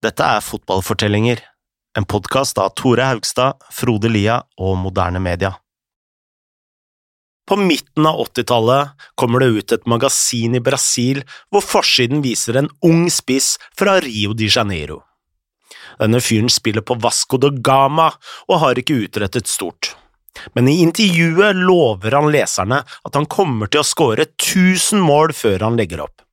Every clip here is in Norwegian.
Dette er Fotballfortellinger, en podkast av Tore Haugstad, Frode Lia og Moderne Media. På midten av 80-tallet kommer det ut et magasin i Brasil hvor forsiden viser en ung spiss fra Rio de Janeiro. Denne fyren spiller på Vasco do Gama og har ikke utrettet stort. Men i intervjuet lover han leserne at han kommer til å skåre 1000 mål før han legger opp.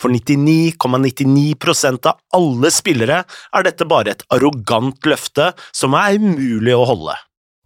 For 99,99 ,99 av alle spillere er dette bare et arrogant løfte som er umulig å holde.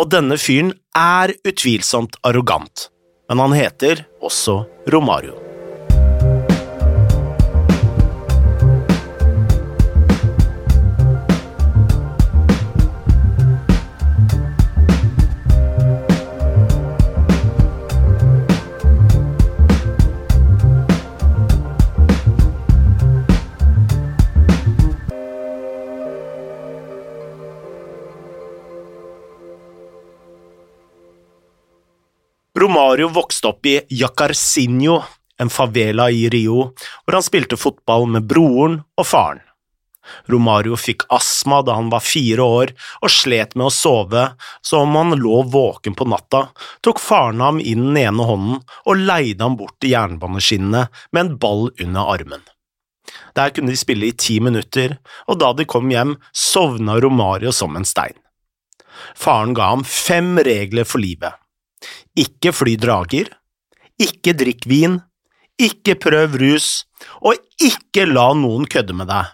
Og denne fyren er utvilsomt arrogant, men han heter også Romario. Romario vokste opp i Jacarcinho, en favela i Rio, hvor han spilte fotball med broren og faren. Romario fikk astma da han var fire år og slet med å sove, så om han lå våken på natta, tok faren ham i den ene hånden og leide ham bort til jernbaneskinnene med en ball under armen. Der kunne de spille i ti minutter, og da de kom hjem, sovna Romario som en stein. Faren ga ham fem regler for livet. Ikke fly drager, ikke drikk vin, ikke prøv rus, og ikke la noen kødde med deg.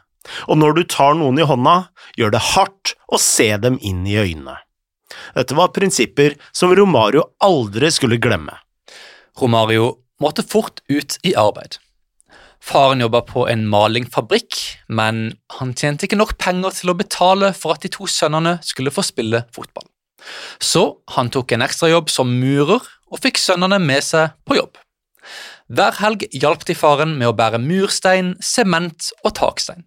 Og når du tar noen i hånda, gjør det hardt og se dem inn i øynene. Dette var prinsipper som Romario aldri skulle glemme. Romario måtte fort ut i arbeid. Faren jobba på en malingfabrikk, men han tjente ikke nok penger til å betale for at de to sønnene skulle få spille fotball. Så han tok en ekstrajobb som murer og fikk sønnene med seg på jobb. Hver helg hjalp de faren med å bære murstein, sement og takstein.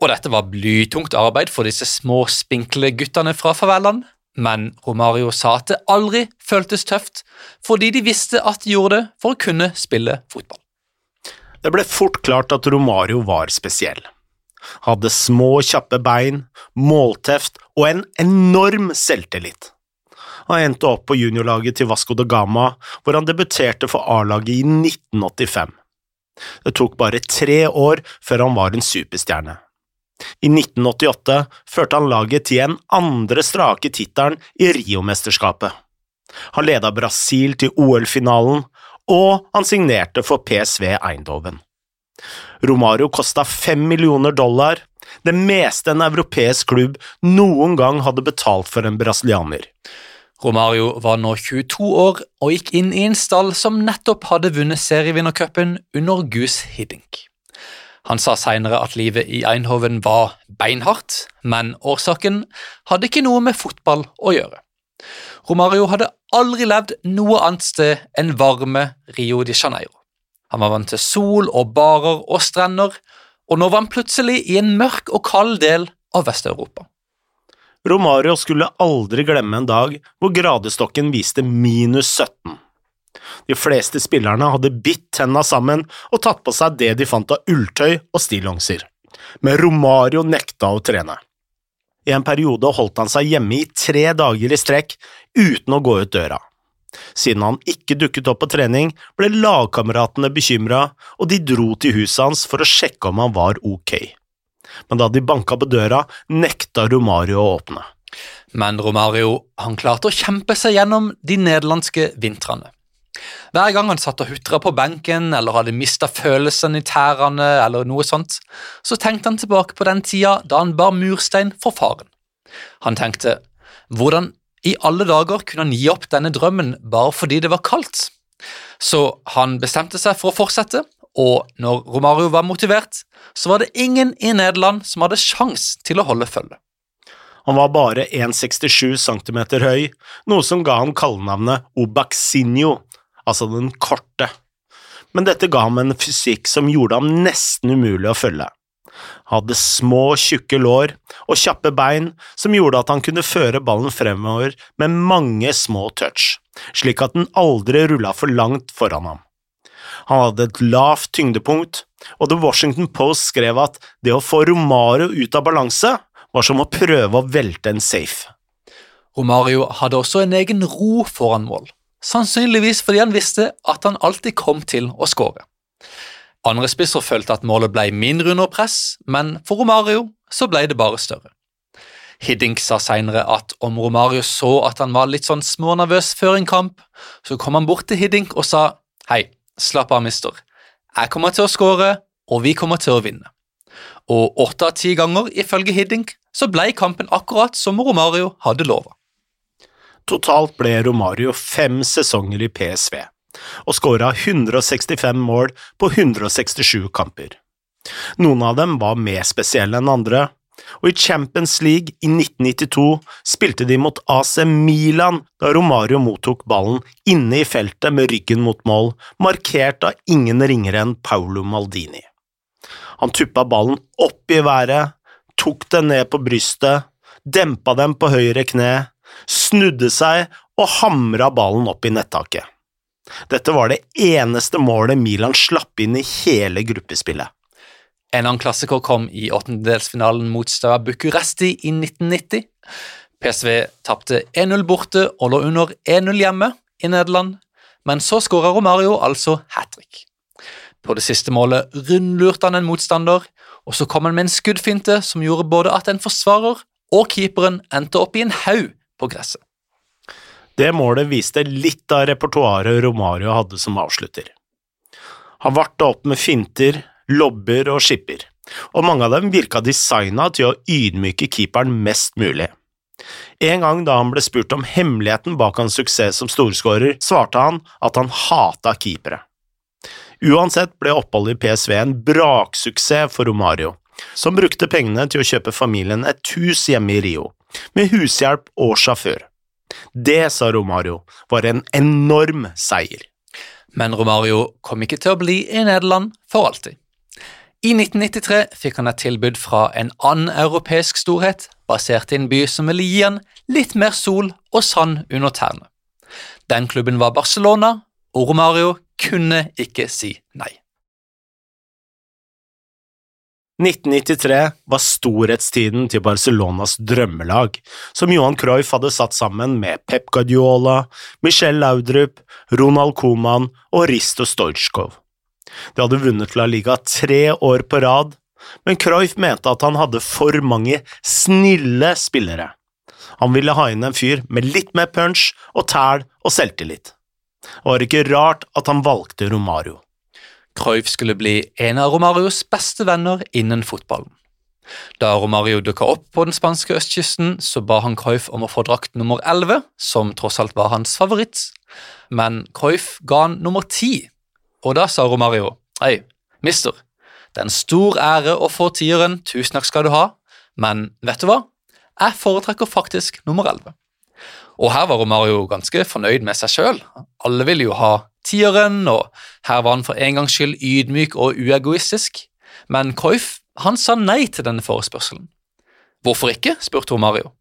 Og dette var blytungt arbeid for disse små, spinkle guttene fra favelaen, men Romario sa at det aldri føltes tøft, fordi de visste at de gjorde det for å kunne spille fotball. Det ble fort klart at Romario var spesiell hadde små, kjappe bein, målteft og en enorm selvtillit. Han endte opp på juniorlaget til Vasco da Gama, hvor han debuterte for A-laget i 1985. Det tok bare tre år før han var en superstjerne. I 1988 førte han laget til en andre strake tittelen i Rio-mesterskapet. Han leda Brasil til OL-finalen, og han signerte for PSV Eindhoven. Romario kosta fem millioner dollar, det meste en europeisk klubb noen gang hadde betalt for en brasilianer. Romario var nå 22 år og gikk inn i en stall som nettopp hadde vunnet serievinnercupen under Gus Hiddink. Han sa senere at livet i Einhoven var beinhardt, men årsaken hadde ikke noe med fotball å gjøre. Romario hadde aldri levd noe annet sted enn varme Rio de Janeiro. Han var vant til sol og barer og strender, og nå var han plutselig i en mørk og kald del av Vest-Europa. Romario skulle aldri glemme en dag hvor gradestokken viste minus 17. De fleste spillerne hadde bitt tenna sammen og tatt på seg det de fant av ulltøy og stillongser, men Romario nekta å trene. I en periode holdt han seg hjemme i tre dager i strekk uten å gå ut døra. Siden han ikke dukket opp på trening, ble lagkameratene bekymra, og de dro til huset hans for å sjekke om han var ok. Men da de banka på døra, nekta Romario å åpne. Men Romario han klarte å kjempe seg gjennom de nederlandske vintrene. Hver gang han satt og hutra på benken eller hadde mista følelsen i tærne, eller noe sånt, så tenkte han tilbake på den tida da han bar murstein for faren. Han tenkte hvordan i alle dager kunne han gi opp denne drømmen bare fordi det var kaldt. Så han bestemte seg for å fortsette, og når Romario var motivert, så var det ingen i Nederland som hadde sjans til å holde følge. Han var bare 1,67 cm høy, noe som ga han kallenavnet Obaxinho, altså den korte. Men dette ga ham en fysikk som gjorde ham nesten umulig å følge hadde små, tjukke lår og kjappe bein som gjorde at han kunne føre ballen fremover med mange små touch, slik at den aldri rulla for langt foran ham. Han hadde et lavt tyngdepunkt, og The Washington Post skrev at det å få Romario ut av balanse var som å prøve å velte en safe. Romario hadde også en egen ro foran mål, sannsynligvis fordi han visste at han alltid kom til å skåre. Andre spisser følte at målet ble mindre under press, men for Romario så ble det bare større. Hiddink sa senere at om Romario så at han var litt sånn smånervøs før en kamp, så kom han bort til Hiddink og sa hei, slapp av, mister. Jeg kommer til å skåre, og vi kommer til å vinne. Og åtte av ti ganger, ifølge Hiddink, så ble kampen akkurat som Romario hadde lova. Totalt ble Romario fem sesonger i PSV, og skåra 165 mål på 167 kamper. Noen av dem var mer spesielle enn andre, og i Champions League i 1992 spilte de mot AC Milan da Romario mottok ballen inne i feltet med ryggen mot mål, markert av ingen ringere enn Paolo Maldini. Han tuppa ballen opp i været, tok den ned på brystet, dempa den på høyre kne, snudde seg og hamra ballen opp i nettaket. Dette var det eneste målet Milan slapp inn i hele gruppespillet. En annen klassiker kom i åttendedelsfinalen mot Stava Bucuresti i 1990. PSV tapte 1-0 borte og lå under 1-0 hjemme i Nederland, men så skåra Romario altså hat trick. På det siste målet rundlurte han en motstander, og så kom han med en skuddfinte som gjorde både at en forsvarer og keeperen endte opp i en haug på gresset. Det målet viste litt av repertoaret Romario hadde som avslutter. Han varta opp med finter, lobber og skipper, og mange av dem virka designa til å ydmyke keeperen mest mulig. En gang da han ble spurt om hemmeligheten bak hans suksess som storskårer, svarte han at han hata keepere. Uansett ble oppholdet i PSV en braksuksess for Romario, som brukte pengene til å kjøpe familien et hus hjemme i Rio, med hushjelp og sjåfør. Det, sa Romario, var en enorm seier. Men Romario kom ikke til å bli i Nederland for alltid. I 1993 fikk han et tilbud fra en annen europeisk storhet, basert i en by som ville gi han litt mer sol og sand under tærne. Den klubben var Barcelona, og Romario kunne ikke si nei. 1993 var storhetstiden til Barcelonas drømmelag, som Johan Cruyff hadde satt sammen med Pep Guardiola, Michel Laudrup, Ronald Coman og Risto Stojkov. De hadde vunnet La Liga tre år på rad, men Cruyff mente at han hadde for mange snille spillere. Han ville ha inn en fyr med litt mer punch og tæl og selvtillit. Det var ikke rart at han valgte Romario. Cruyff skulle bli en av Romarios beste venner innen fotballen. Da Romario dukka opp på den spanske østkysten, så ba han Cruyff om å få drakt nummer 11, som tross alt var hans favoritt, men Cruyff ga han nummer 10, og da sa Romario Hei, mister, det er en stor ære å få tieren, tusen takk skal du ha, men vet du hva, jeg foretrekker faktisk nummer 11. Og her var Romario ganske fornøyd med seg sjøl. Alle ville jo ha tieren, og her var han for en gangs skyld ydmyk og uegoistisk. Men Cruyff han sa nei til denne forespørselen. Hvorfor ikke? spurte Romario.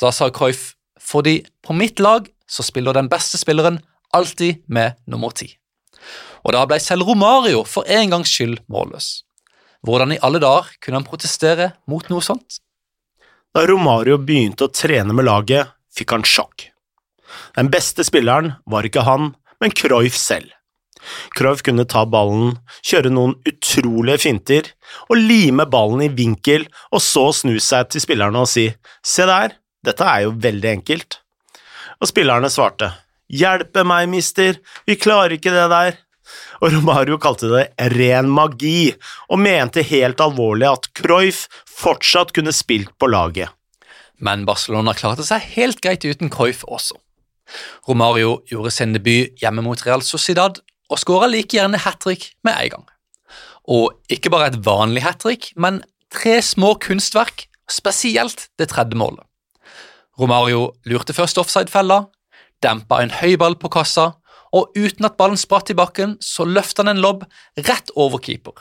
Da sa Cruyff fordi på mitt lag så spiller den beste spilleren alltid med nummer ti. Og da ble selv Romario for en gangs skyld målløs. Hvordan i alle dager kunne han protestere mot noe sånt? Da Romario begynte å trene med laget, fikk han sjokk. Den beste spilleren var ikke han, men Cruyff selv. Cruyff kunne ta ballen, kjøre noen utrolige finter og lime ballen i vinkel, og så snu seg til spillerne og si se der, dette er jo veldig enkelt. Og spillerne svarte hjelpe meg, mister, vi klarer ikke det der. Og Romario kalte det ren magi, og mente helt alvorlig at Cruyff fortsatt kunne spilt på laget. Men Barcelona klarte seg helt greit uten Cruyff også. Romario gjorde sin debut hjemme mot Real Sociedad og skåra like gjerne hat trick med en gang. Og ikke bare et vanlig hat trick, men tre små kunstverk, spesielt det tredje målet. Romario lurte først offside-fella, dempa en høy ball på kassa, og uten at ballen spratt i bakken, så løfta han en lobb rett over keeper.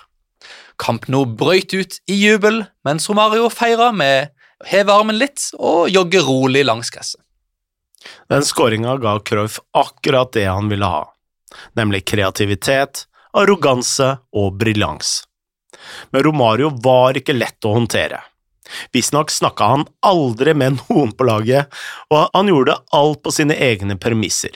Kamp nå brøyt ut i jubel, mens Romario feira med å heve armen litt og jogge rolig langs gresset. Den skåringa ga Cruyff akkurat det han ville ha, nemlig kreativitet, arroganse og briljans. Men Romario var ikke lett å håndtere. Visstnok snakka han aldri med noen på laget, og han gjorde alt på sine egne premisser.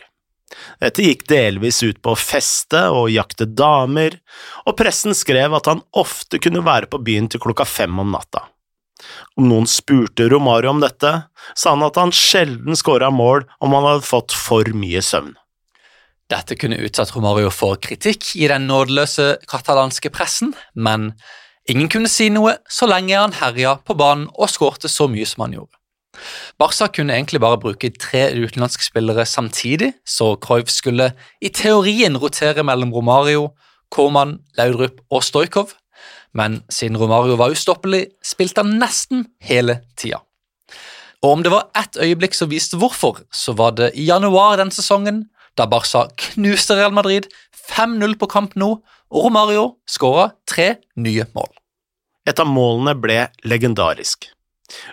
Dette gikk delvis ut på å feste og jakte damer, og pressen skrev at han ofte kunne være på byen til klokka fem om natta. Om noen spurte Romario om dette, sa han at han sjelden skåra mål om han hadde fått for mye søvn. Dette kunne utsatt Romario for kritikk i den nådeløse katalanske pressen, men ingen kunne si noe så lenge han herja på banen og skårte så mye som han gjorde. Barca kunne egentlig bare bruke tre utenlandske spillere samtidig, så Cruyff skulle i teorien rotere mellom Romario, Korman, Laudrup og Stojkov, men siden Romario var ustoppelig, spilte han nesten hele tida. Og om det var ett øyeblikk som viste hvorfor, så var det i januar den sesongen, da Barca knuste Real Madrid 5-0 på kamp nå, og Romario skåra tre nye mål. Et av målene ble legendarisk.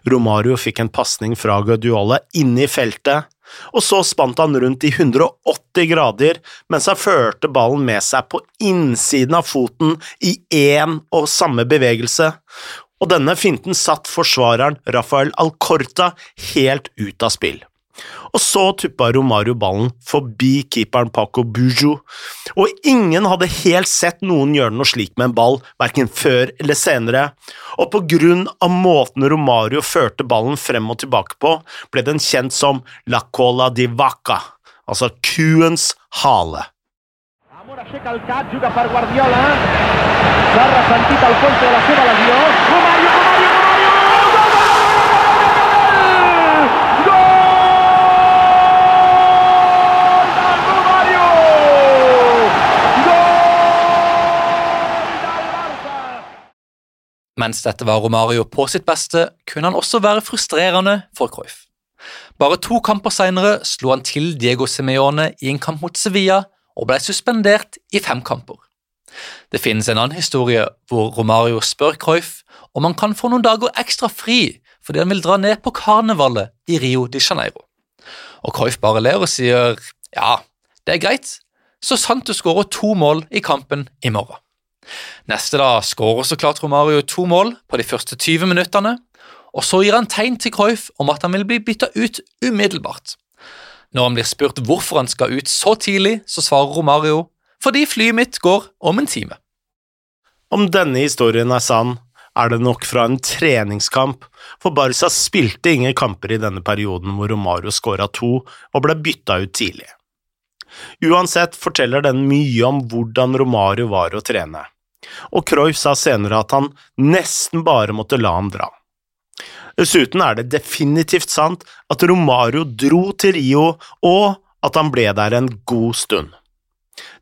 Romario fikk en pasning fra Guardiola inne i feltet, og så spant han rundt i 180 grader mens han førte ballen med seg på innsiden av foten i én og samme bevegelse, og denne finten satt forsvareren Rafael Alcorta helt ut av spill og så tuppa Romario ballen forbi keeperen Paco Bujo, og ingen hadde helt sett noen gjøre noe slik med en ball, verken før eller senere, og på grunn av måten Romario førte ballen frem og tilbake på, ble den kjent som La Cola di Vaca, altså kuens hale. Amor Mens dette var Romario på sitt beste, kunne han også være frustrerende for Cruyff. Bare to kamper senere slo han til Diego Simeone i en kamp mot Sevilla og ble suspendert i fem kamper. Det finnes en annen historie hvor Romario spør Cruyff om han kan få noen dager ekstra fri fordi han vil dra ned på karnevalet i Rio de Janeiro. Og Cruyff bare ler og sier ja, det er greit, så sant du skårer to mål i kampen i morgen. Neste da skårer så klart Romario to mål på de første 20 minuttene, og så gir han tegn til Cruyff om at han vil bli bytta ut umiddelbart. Når han blir spurt hvorfor han skal ut så tidlig, så svarer Romario fordi flyet mitt går om en time. Om denne historien er sann, er det nok fra en treningskamp, for Barca spilte ingen kamper i denne perioden hvor Romario skåra to og ble bytta ut tidlig. Uansett forteller den mye om hvordan Romario var å trene og Cruyff sa senere at han nesten bare måtte la ham dra. Dessuten er det definitivt sant at Romario dro til Rio, og at han ble der en god stund.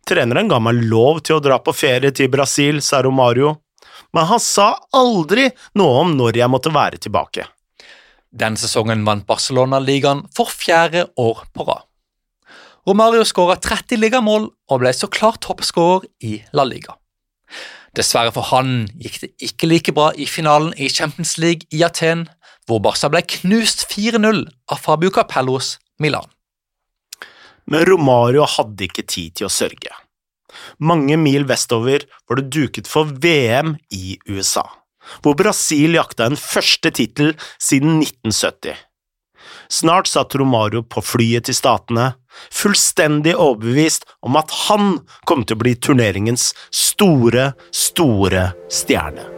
Treneren ga meg lov til å dra på ferie til Brasil, sa Romario, men han sa aldri noe om når jeg måtte være tilbake. Den sesongen vant Barcelona ligaen for fjerde år på rad. Romario skåra 30 ligamål og ble så klart toppskårer i La Liga. Dessverre for han gikk det ikke like bra i finalen i Champions League i Aten, hvor Barca ble knust 4-0 av Fabio Capellos Milan. Men Romario hadde ikke tid til å sørge. Mange mil vestover var det duket for VM i USA, hvor Brasil jakta en første tittel siden 1970. Snart satt Romario på flyet til Statene, fullstendig overbevist om at han kom til å bli turneringens store, store stjerne.